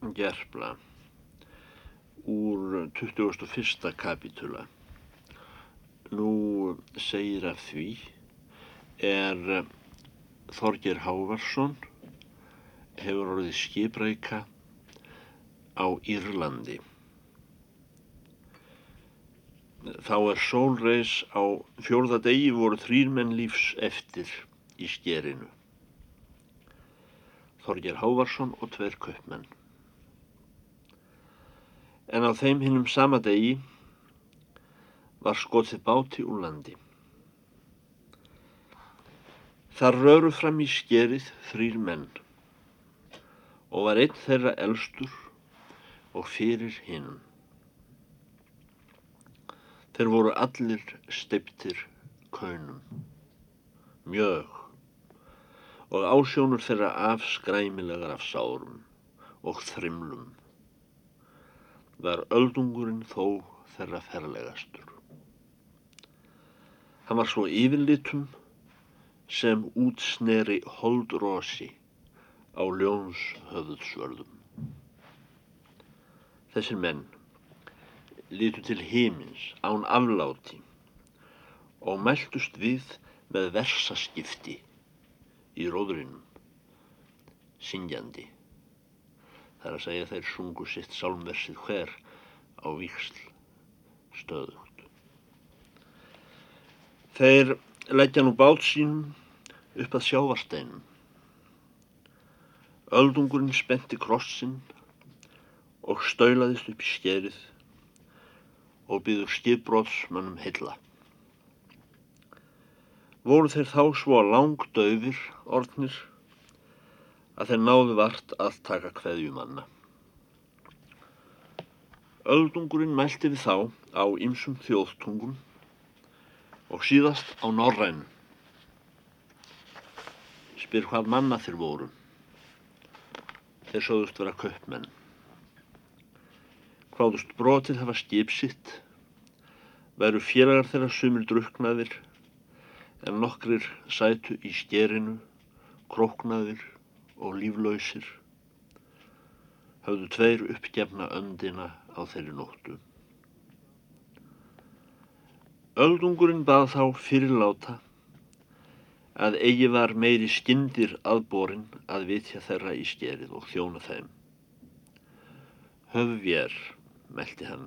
gerfla úr 21. kapitula. Nú segir af því er Þorger Hávarsson hefur orðið skipræka á Írlandi. Þá er sólreis á fjórða degi voru þrýr menn lífs eftir í skerinu. Þorger Hávarsson og tver köpmenn. En á þeim hinnum sama degi var skotið báti úr landi. Þar röru fram í skerið þrýr menn og var einn þeirra elstur og fyrir hinnum. Þeir voru allir steiptir kaunum, mjög, og ásjónur þeirra afskræmilegar af sárum og þrimlum. Var öldungurinn þó þeirra ferlegastur. Hann var svo yfirlitum sem útsneri holdrosi á ljóns höfðsvörðum. Þessir menn litu til himins án afláti og mæltust við með versaskipti í róðurinnum, syngjandi. Það er að segja þeir sungu sitt sálmversið hver á víksl stöðugt. Þeir leggja nú bát sínum upp að sjávarsteinum. Öldungurinn spenti krossin og staulaðist upp í skerið og byður skipbróðsmönnum heilla. Voru þeir þá svo langdauðir orðnir að þeir náðu vart að taka kveðjumanna. Öldungurinn mælti við þá á ymsum þjóðtungum og síðast á norræn. Spyr hvað manna þeir voru. Þeir sögðust vera köpmenn hváðust brotið hafa skip sitt, væru félagar þeirra sumir druknaðir, en nokkrir sætu í skerinu, króknaðir og líflausir, hafðu tveir uppgefna öndina á þeirri nóttu. Öldungurinn bað þá fyrirláta að eigi var meiri skindir aðborinn að vitja þeirra í skerið og þjóna þeim. Höfvér meldi hann,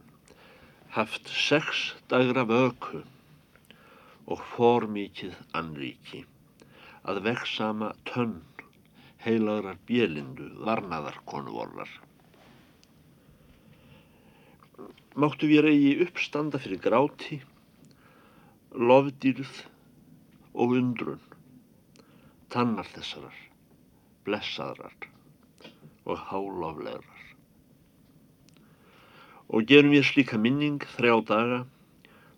haft sex dagra vöku og for mikið anríki, að veksama tönn heilagrar bjelindu varnaðar konu vorlar. Máttu við reygi uppstanda fyrir gráti, lofdýrð og undrun, tannar þessarar, blessaðrar og háloflegar og gerum við slíka minning þrjá daga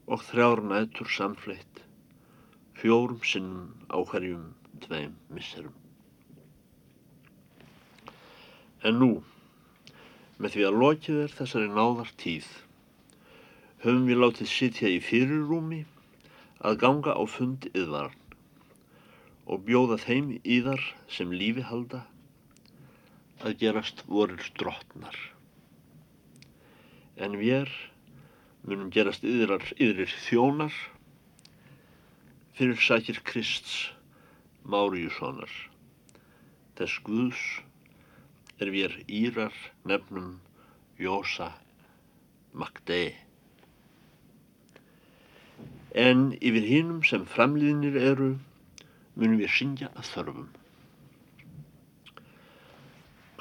og þrjár nætur samfleitt, fjórum sinnum á hverjum tveim misserum. En nú, með því að lokið er þessari náðar tíð, höfum við látið sitja í fyrirrúmi að ganga á fund yðvarn og bjóða þeim íðar sem lífi halda að gerast vorir drottnar en við munum gerast yðrar, yðrir þjónar fyrir sækir Krists Máriussonar. Þess Guðs er við írar nefnum Jósa Magdei. En yfir hinnum sem framlýðinir eru munum við syngja að þörfum.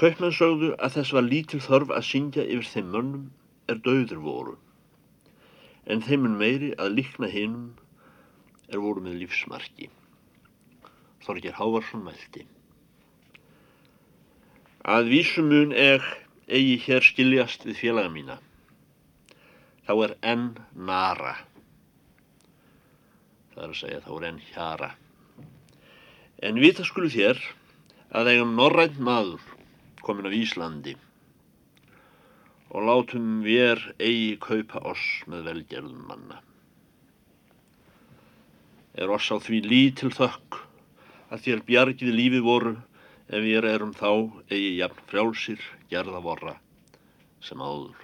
Kaupmenn sögðu að þess var lítil þörf að syngja yfir þeim mönnum er dauður voru, en þeimun meiri að líkna hinnum er voru með lífsmarki. Þorgir Hávarsson mælti. Að vísumun eg eigi hér skiljast við félaga mína. Þá er enn nara. Það er að segja þá er enn hjara. En vita skulu þér að eigum norrænt maður komin af Íslandi og látum vér eigi kaupa oss með velgerðum manna. Er oss á því lítil þökk að þér bjargið lífi voru ef ég erum þá eigi jafn frjálsir gerða vorra sem áður.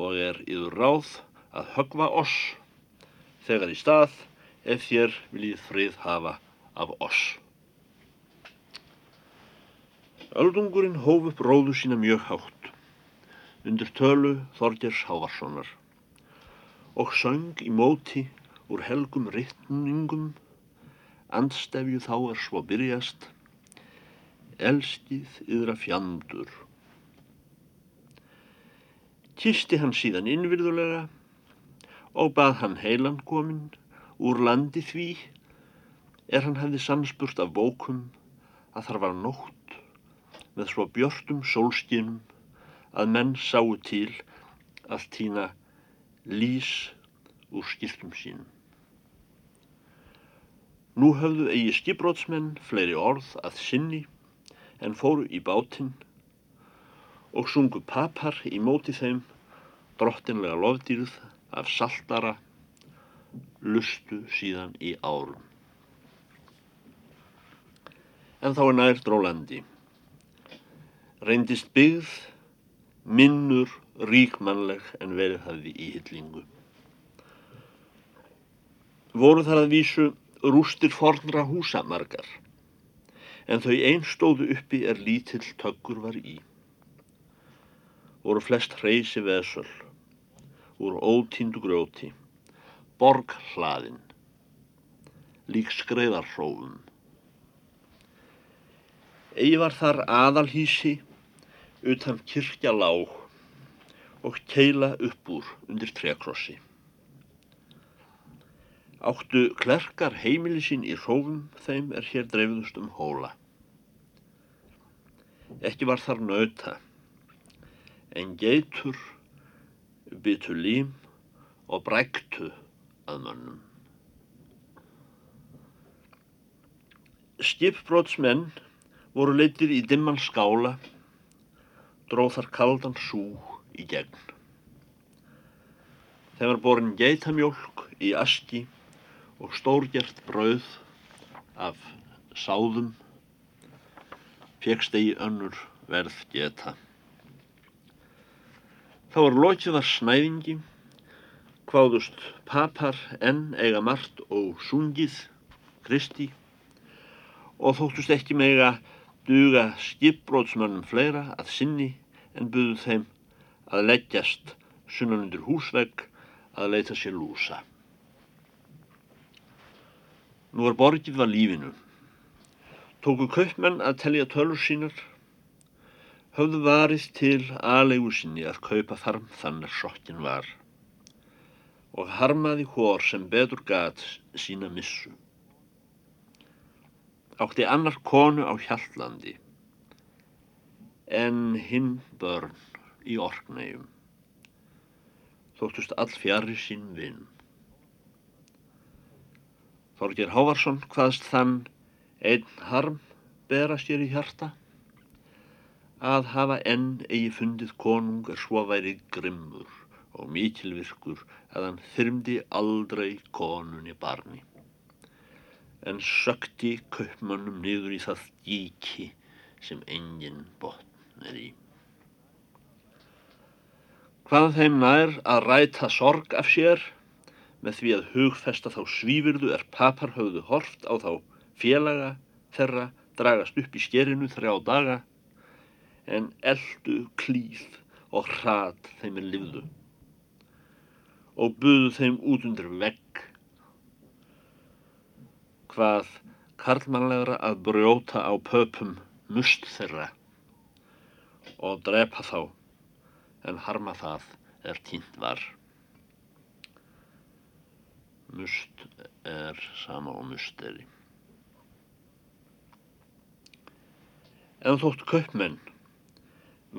Og er yður ráð að högva oss þegar í stað ef þér viljið frið hafa af oss. Öldungurinn hóf upp róðu sína mjög hátt undir tölu Þorgers Hávarssonar og söng í móti úr helgum rittningum andstefju þá er svo byrjast elskið yðra fjandur. Kisti hann síðan innvirðulega og bað hann heilan kominn úr landi því er hann hefði samspurt af bókum að þar var nótt með svo björtum sólskinum að menn sáu til að týna lís úr skiltum sínum. Nú höfðu eigi skipbrótsmenn fleiri orð að sinni en fóru í bátinn og sungu papar í móti þeim drottinlega lofdýrð af saltara lustu síðan í árum. En þá er nær drólandi. Reyndist byggð minnur ríkmannleg en verið hafði í hillingu. Voru þar að vísu rústir fornra húsa margar, en þau einstóðu uppi er lítill töggur var í. Voru flest hreysi vesöl, úr ótíndu grjóti, borg hlaðin, lík skreiðarhrófum. Egi var þar aðalhísi utan kirkja lág og keila upp úr undir trekrossi. Áttu klerkar heimili sín í hrófum þeim er hér dreifðust um hóla. Ekki var þar nauta, en geitur byttu lím og bræktu að mönnum. Skipbrótsmenn voru leitir í dimman skála, dróð þar kaldan sú í gegn. Þeim var borin geitamjólk í aski og stórgjert brauð af sáðum, fegst eigi önnur verð geta. Þá var lokið var snæðingi, hvaðust papar enn eiga margt og sungið, Kristi, og þóttust ekki mega duga skipbrótsmönnum fleira að sinni en buðu þeim að leggjast sunnan undir húsvegg að leita sér lúsa. Nú var borgið var lífinu. Tóku kaupmenn að telja tölur sínar, höfðu varið til aðlegu sinni að kaupa þarm þannig sokkin var og harmaði hór sem betur gat sína missu. Átti annar konu á Hjaltlandi en hinn börn í orknægjum. Þóttust all fjari sín vinn. Þorgir Hávarsson hvaðst þann einn harm bera sér í hjarta að hafa enn eigi fundið konung er svo væri grimmur og mikilvirkur að hann þyrmdi aldrei konunni barni en sökti kaupmannum niður í það díki sem engin botn er í. Hvað þeim nær að ræta sorg af sér með því að hugfesta þá svífurðu er papar höfðu horft á þá félaga þeirra dragast upp í skerinu þrjá daga en eldu klíð og hrat þeim er livðu og buðu þeim út undir vegg hvað karlmannlegra að brjóta á pöpum must þeirra og drepa þá en harma það er tínt var. Must er sama og musteri. En þótt kaupmenn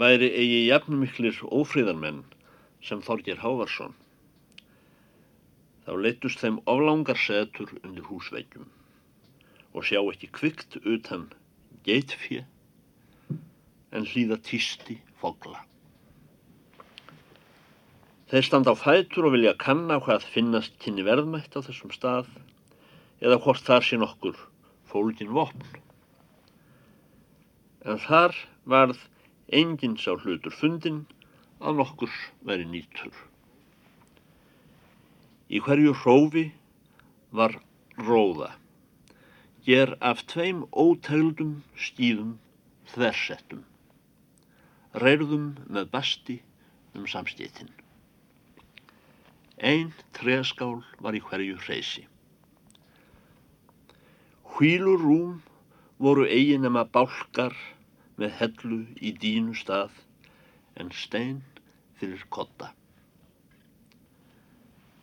væri eigi jafnumiklir ófríðarmenn sem Þorgir Hávarsson þá leittust þeim oflangar setur undir húsveikum og sjá ekki kvikt utan geitfjö en hlýða týsti fogla. Þeir standa á fætur og vilja kanna hvað finnast kynni verðmætt á þessum stað eða hvort þar sé nokkur fólkin vopn en þar varð enginn sá hlutur fundin að nokkur veri nýtur. Í hverju hrófi var róða, ger af tveim ótegldum skýðum þversettum, reyrðum með basti um samstétin. Einn treskál var í hverju hreysi. Hvílur rúm voru eiginema bálkar með hellu í dínu stað en stein fyrir kotta.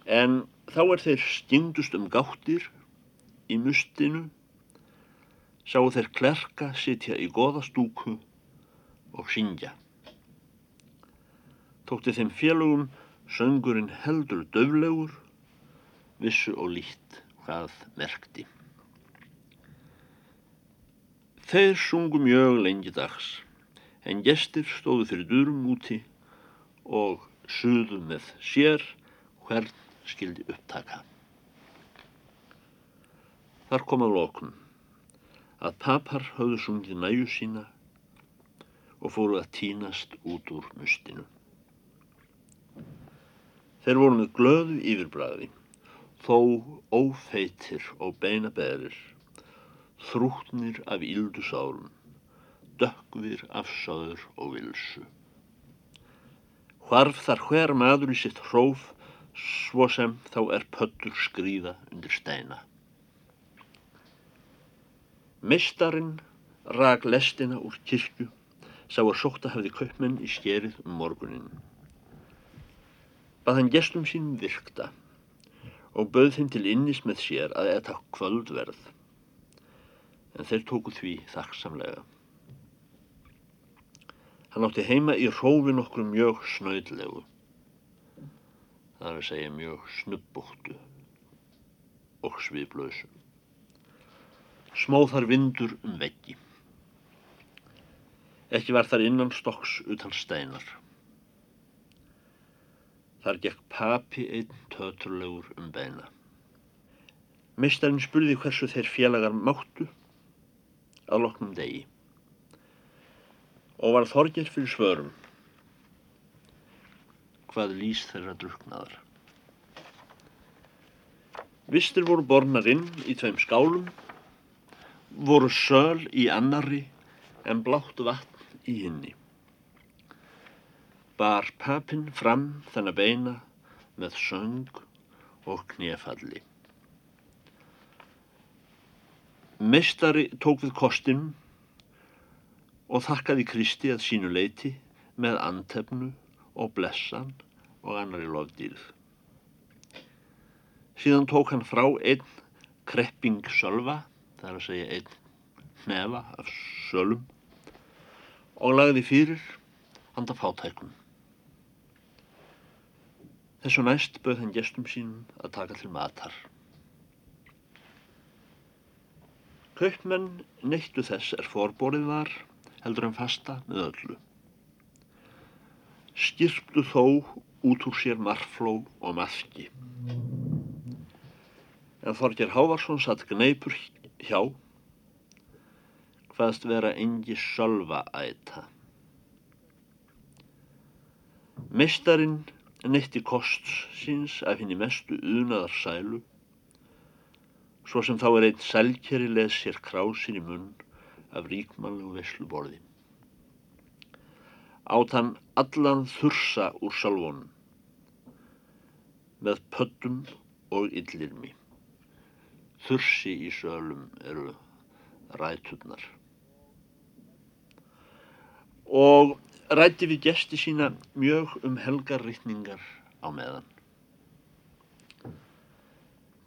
En þá er þeir stingdust um gáttir í mustinu, sáu þeir klerka sitja í goðastúku og syngja. Tókti þeim félögum söngurinn heldur döflegur, vissu og lít hvað merkti. Þeir sungu mjög lengi dags, en gestir stóðu fyrir durum úti og suðu með sér hvern skildi upptaka. Þar kom að lokum að papar höfðu sungið næju sína og fóru að tínast út úr mustinu. Þeir voru með glöðu yfirbræði, þó ófeitir og beina berir þrútnir af íldu sálum, dökkvir afsáður og vilsu. Hvarf þar hver maður í sitt hróf, svo sem þá er pöttur skrýða undir steina. Mistarinn rak lestina úr kirkju, sá að sókta hafði kaupmenn í skerið um morgunin. Bað hann gestum sínum virkta og bauð þeim til innis með sér að etta kvöldverð en þeir tóku því þakksamlega. Hann átti heima í hrófin okkur mjög snöðlegu. Það er að segja mjög snubbóttu og sviðblöðsum. Smóð þar vindur um veggi. Ekki var þar innan stokks utan steinar. Þar gekk papi einn töturlegur um beina. Meistarinn spurði hversu þeir félagar máttu að loknum degi og var þorgir fyrir svörum hvað lýs þeirra druknaðar. Vistir voru bornar inn í tveim skálum, voru söl í annari en blátt vatn í hinni. Bar papinn fram þennan beina með söng og knefalli. Meistari tók við kostinum og þakkaði Kristi að sínu leiti með antefnu og blessan og annari lofdýrð. Síðan tók hann frá einn krepping sölva, það er að segja einn hnefa af sölum og lagði fyrir handa fátækum. Þessu næst bauð hann gestum sínum að taka til matar. Kaupmenn neittu þess er forborið var, heldur en fasta með öllu. Skirptu þó út úr sér marfló og maðki. En Þorger Hávarsson satt gneipur hjá, hvaðst vera engi sölva æta. Meistarinn neitti kosts síns af henni mestu unaðar sælu svo sem þá er einn selkjeri leð sér krásin í munn af ríkmannlegu vesluborði. Átt hann allan þursa úr salvónum með pöttum og yllirmi. Þursi í sölum eru ræturnar. Og rætti við gesti sína mjög um helgarriðningar á meðan.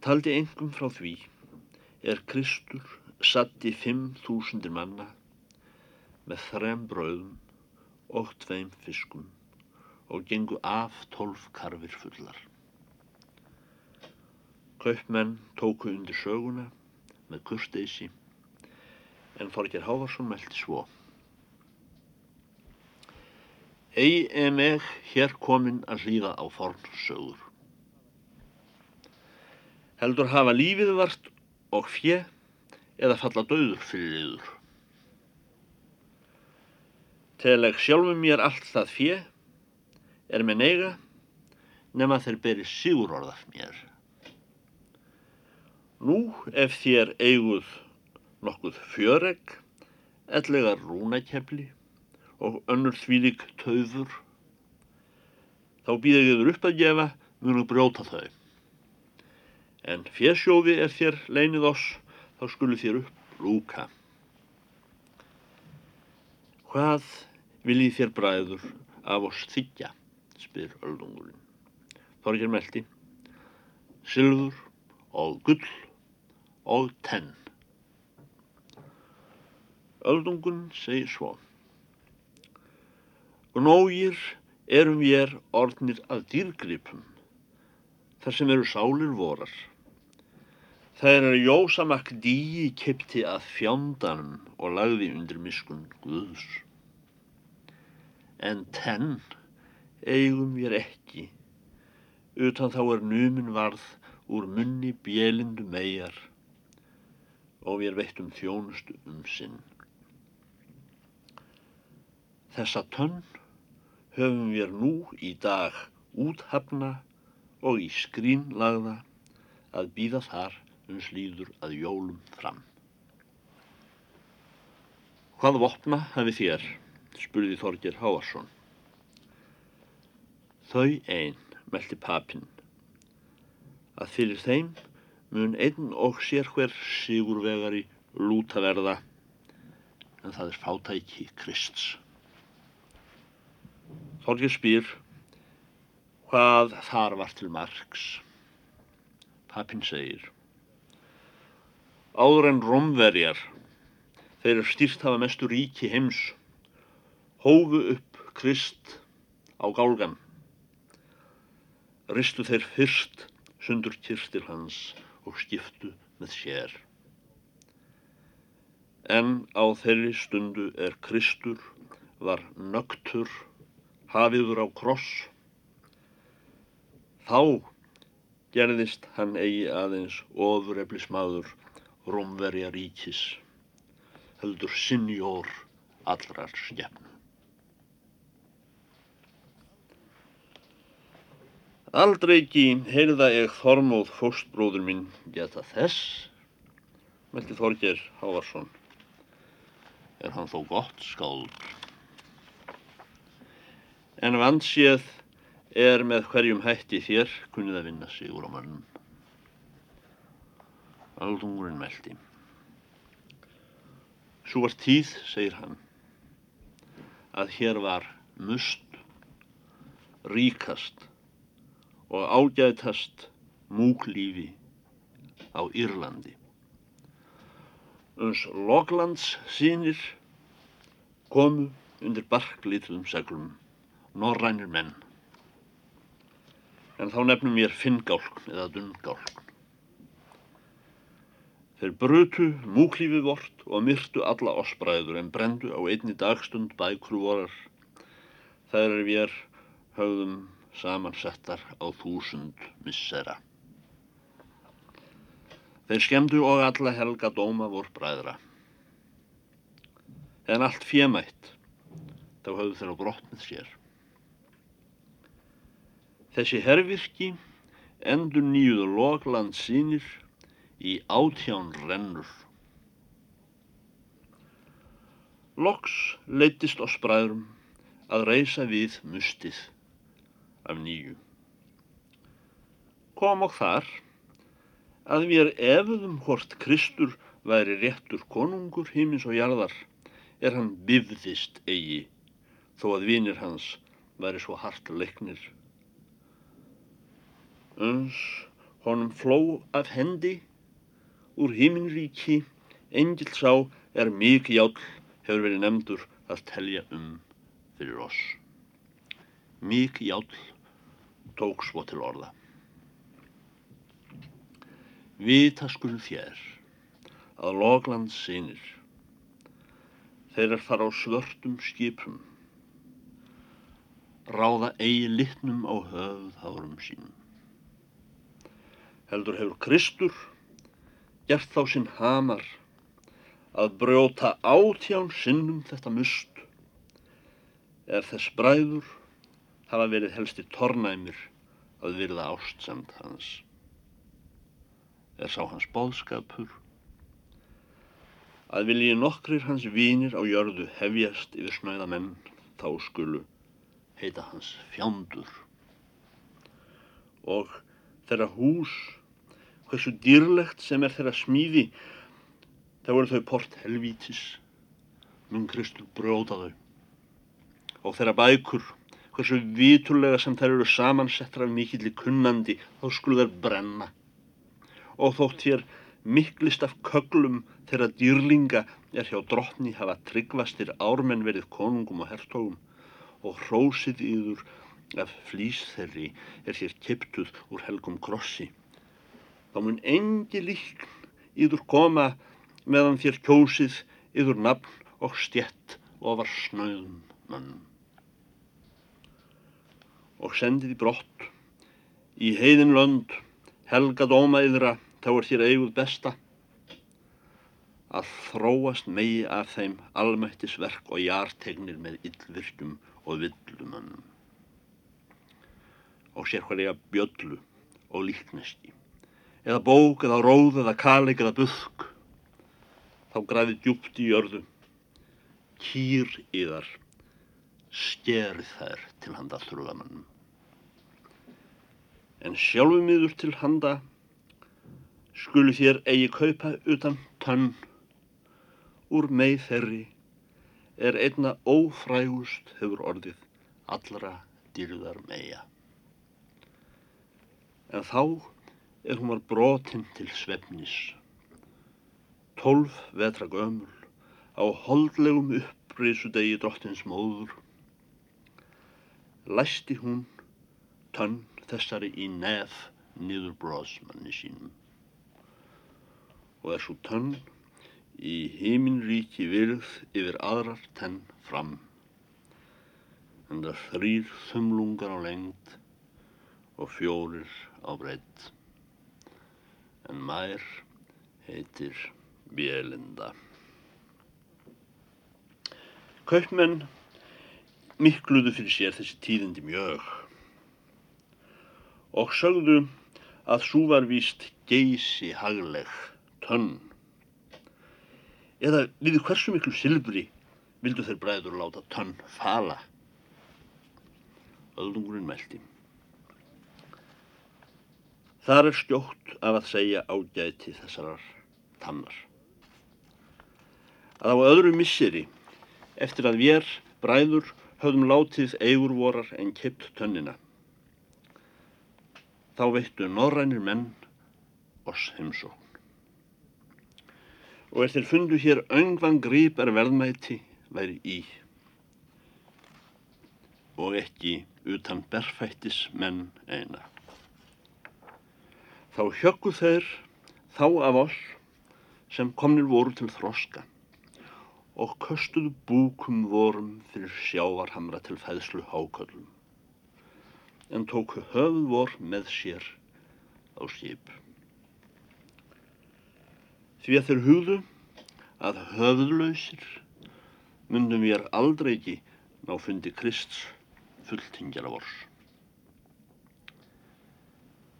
Taldi engum frá því er Kristur satt í fimm þúsundir manna með þrem bröðum og tveim fiskum og gengu af tólf karfir fullar. Kaupmenn tóku undir söguna með kursteysi en Þorger Hávarsson meldi svo. Ei em eg hér komin að hlýða á fornsögur. Heldur hafa lífið vart og fjö eða falla döður fyrir yður. Teleg sjálfum mér allt það fjö er með neyga nema þeir beri sigur orðaf mér. Nú ef þér eiguð nokkuð fjöreg, ellega rúnakefli og önnur þvílik töður, þá býða ég þur upp að gefa munu brjóta þau. En fjersjófi er þér leinið oss, þá skulu þér upp lúka. Hvað viljið þér bræður af oss þykja, spyr öldungurinn. Þorgir meldi, sylfur og gull og tenn. Öldungun segir svo. Gnógir erum ég orðnir að dýrgripum, þar sem eru sálir vorar. Það er að Jósamak dýi kipti að fjándanum og lagði undir miskun Guðs. En tenn eigum ég ekki, utan þá er numin varð úr munni bjelindu megar og við veittum þjónustu um sinn. Þessa tönn höfum við nú í dag úthafna og í skrínlagða að býða þar uns líður að jólum fram. Hvað vopna hafi þér? spurði Þorgir Háarsson. Þau einn, meldi papinn, að fyrir þeim mun einn og sér hver sigurvegari lúta verða, en það er fátæki Krists. Þorgir spyr hvað þar var til margs. Papinn segir Áður en romverjar, þeir eru stýrt hafa mestu ríki heims, hófu upp Krist á gálgan. Ristu þeir fyrst sundur kyrstil hans og skiptu með sér. En á þeirri stundu er Kristur var nögtur, hafiður á kross. Þá gerðist hann eigi aðeins ofureflismadur Rómverja ríkis, heldur sinjór allrar skefnu. Aldrei ekki heyrða ég Þormóð fóstbróður minn geta þess, meldi Þorger Hávarsson, er hann þó gott skáld. En vanséð er með hverjum hætti þér kunnið að vinna sig úr á mannum. Aldungurinn meldi. Svo var tíð, segir hann, að hér var must, ríkast og ágætast múklífi á Írlandi. Uns Loglands sínir komu undir barklítlum seglum, norrænir menn. En þá nefnum ég finngálkn eða dungálkn. Þeir brutu múklífi vort og myrtu alla ossbræður en brendu á einni dagstund bækru vorar. Það er við höfðum samansettar á þúsund missera. Þeir skemdu og alla helga dóma vor bræðra. En allt fjemætt, þá höfðu þeir á brott með sér. Þessi hervirki endur nýjuðu logland sínir í átján rennur. Loks leittist oss bræðrum að reysa við mustið af nýju. Kom og þar að við efuðum hvort Kristur væri réttur konungur hímins og jarðar er hann bifðist eigi þó að vinir hans væri svo hart leiknir. Öns honum fló af hendi úr híminríki, engil sá er mikið jál hefur verið nefndur að telja um fyrir oss. Mikið jál tók svo til orða. Vita skul þér að logland sinir, þeir er fara á svörtum skipum, ráða eigi litnum á höfð hárum sínum. Heldur hefur Kristur gert þá sinn hamar að brjóta átján sinnum þetta must. Er þess bræður hafa verið helsti tornæmir að virða ástsamt hans. Er sá hans bóðskapur að vilji nokkrir hans vínir á jörðu hefjast yfir snæða menn þá skulu heita hans fjándur. Og þeirra hús hversu dýrlegt sem er þeirra smíði þá eru þau port helvítis mun Kristur bróta þau og þeirra bækur hversu vitulega sem þær eru samansettra af mikilli kunnandi þá skulu þær brenna og þótt hér miklist af köglum þeirra dýrlinga er hjá drottni hafa tryggvastir ármenn verið konungum og hertogum og hrósið yður af flýs þeirri er hér kiptuð úr helgum krossi. Þá mun engi líkn yður koma meðan þér kjósið yður nafn og stjett ofar snöðum mönnum. Og sendið í brott í heiðin lönd helga dóma yðra þá er þér eiguð besta. Að þróast megi af þeim almættisverk og jartegnir með yllvirkjum og villumönnum. Og sér hverja bjöllu og líkneski eða bók eða róð eða kalik eða busk. Þá grafið djúpt í jörðu. Kýr í þar skerið þær til handa þrúðamannum en sjálfum yður til handa skulu þér eigi kaupa utan tönn. Úr meið þeirri er einna ófrægust hefur orðið allra dýrðar meia en þá er hún var brotinn til svefnis. Tólf vetra gömul á holdlegum upprisudegi drottins móður. Læsti hún tönn þessari í nef niður bróðsmanni sínum. Og svo tönn í heiminríki virð yfir aðrar tenn fram. En það þrýr þumlungar á lengt og fjórir á breytt en mær heitir Bjelinda. Kaupmenn mikluðu fyrir sér þessi tíðindi mjög og sögðu að svo var víst geysi hagleg tönn eða við hversu miklu silfri vildu þeir bræður láta tönn fala. Öldungurinn meldi. Þar er skjótt af að segja ágæti þessarar tannar. Að á öðru misseri, eftir að við bræður höfðum látið eigur vorar en kipt tönnina, þá veittu norrænir menn oss heimsókn. Og eftir fundu hér öngvan grip er verðmæti væri í og ekki utan berfættis menn eina. Þá hjökku þeir þá af oss sem komnir voru til þroska og köstuðu búkum vorum fyrir sjávarhamra til fæðslu háköllum en tóku höfð vor með sér á skip. Því að þeir hugðu að höfðlausir myndum við aldrei ekki ná fundi Krists fulltingjara vors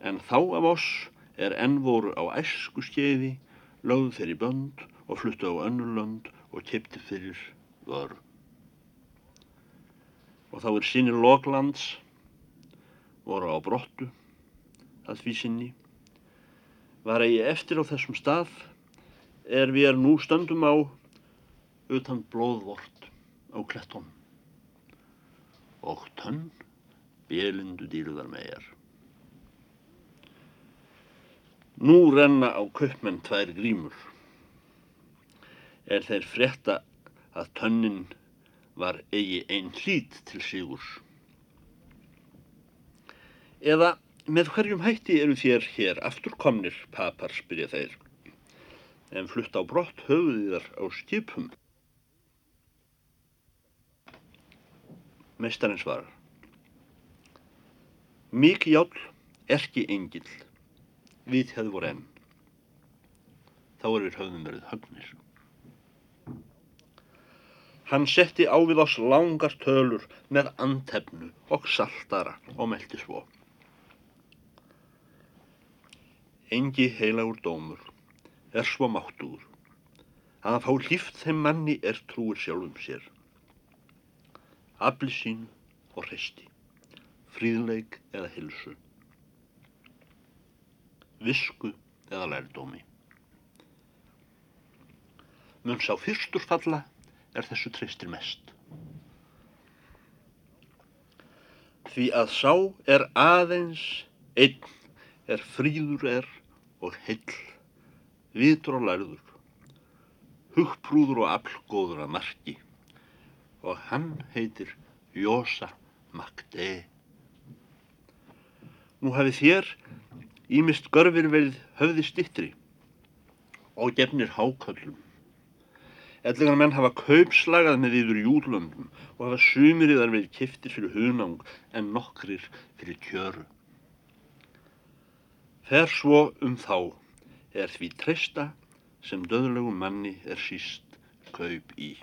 en þá af oss er enn voru á æsku skeiði, lögðu þeir í bönd og fluttu á önnulönd og kipti fyrir vöru. Og þá er sinni Loglands voru á brottu, það því sinni, var eigi eftir á þessum stað er við er nú stöndum á utan blóðvort á kletton og tönn bjelindu dýruðar megar. Nú renna á kaupmenn tvær grímur. Er þeir frétta að tönnin var eigi einn hlít til sigurs. Eða með hverjum hætti eru þér hér afturkomnir, papar, spyrja þeir, en flutt á brott höfuðiðar á skipum. Meistarinn svarar. Mikið jál, erki engil við hefðu voru enn. Þá er við höfðum verið högnir. Hann setti á við oss langar tölur með antefnu og saltara og meldi svo. Engi heilagur dómur er svo máttugur að að fá hlýft þeim manni er trúir sjálfum sér. Afli sín og hreisti, fríðleik eða hilsu, visku eða lærdómi. Mun sá fyrstur falla er þessu treystir mest. Því að sá er aðeins einn er fríður er og heill, vitur og lærður, hugprúður og aflgóður að marki og hann heitir Jósa Magde. Nú hafið þér ímist görfir verið höfði stittri og gefnir háköllum. Ellegar menn hafa kaupslagað með yfir júlöndum og hafa sumir í þar verið kiftir fyrir hunang en nokkrir fyrir kjöru. Fer svo um þá er því treysta sem döðlegum manni er síst kaup í.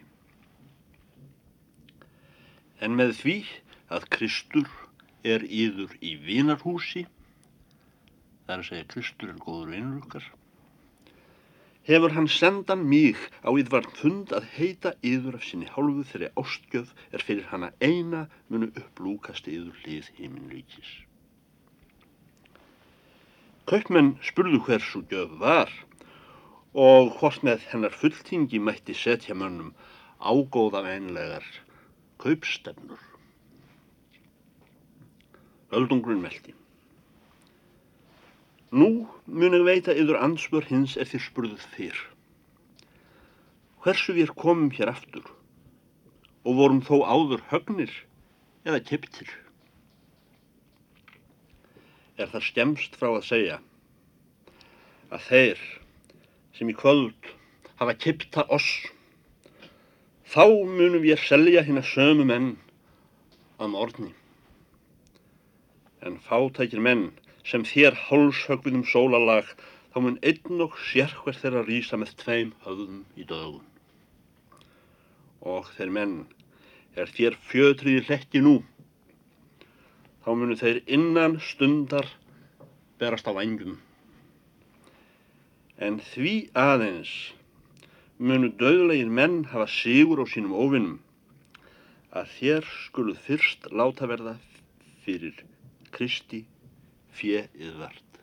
En með því að Kristur er íður í vinarhúsi, það er að segja Kristur er góður vinnur okkar, hefur hann sendan mig á yðvarn fund að heita yður af sinni hálfu þeirri ástgjöf er fyrir hana eina munu upplúkast yður hlið heiminlíkis. Kaupmenn spurðu hversu gjöf var og hvort með hennar fulltingi mætti setja mönnum ágóða veinlegar kaupstefnur. Öldungurinn meldi. Nú munum veita yfir ansvör hins er þér spurðuð fyrr. Hversu við komum hér aftur og vorum þó áður högnir eða kiptir? Er það skemst frá að segja að þeir sem í kvöld hafa kipta oss þá munum við selja hérna sömu menn að morgni. En fátækir menn sem þér hálshögvinum sólalag þá mun einn og sérhver þeirra rýsa með tveim höfðum í dögun. Og þeir menn er þér fjötriði hletti nú þá munu þeir innan stundar berast á vangjum. En því aðeins munu döðlegin menn hafa sigur á sínum óvinnum að þér skuluð fyrst láta verða fyrir Kristi fjö yðvart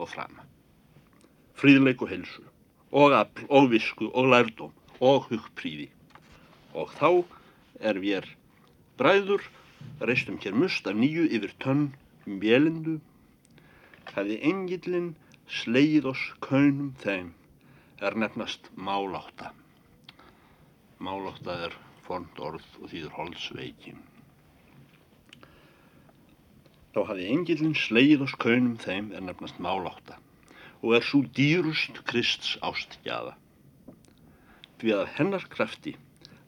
og frama. Fríðleik og helsu og afl og visku og lærdóm og hugpríði og þá er við bræður reistum hér must af nýju yfir tönn mjölindu hefði engillin sleið oss kaunum þeim er nefnast máláta máláta er fornd orð og þýður holdsveiki þá hafði engillin sleið oss kaunum þeim er nefnast máláta og er svo dýrust Krists ástgjaða því að hennar krafti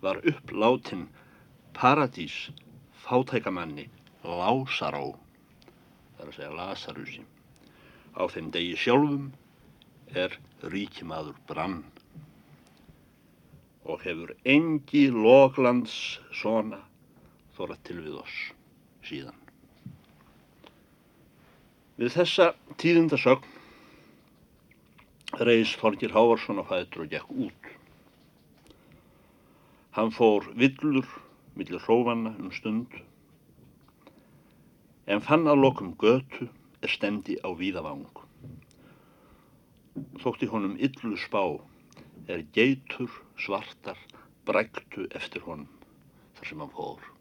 var uppláttinn paradís fátækamanni Lásaró það er að segja Lasarusi. Á þeim degi sjálfum er ríkimaður brann og hefur engi loklands svona þóra til við oss síðan við þessa tíðindasögn reys Þorgir Hávarsson á fætur og gekk út hann fór villur millir hrófanna um stund en fann að lokum götu er stemdi á víðavang. Þótti honum illu spá er geitur svartar bræktu eftir honum þar sem hann fór.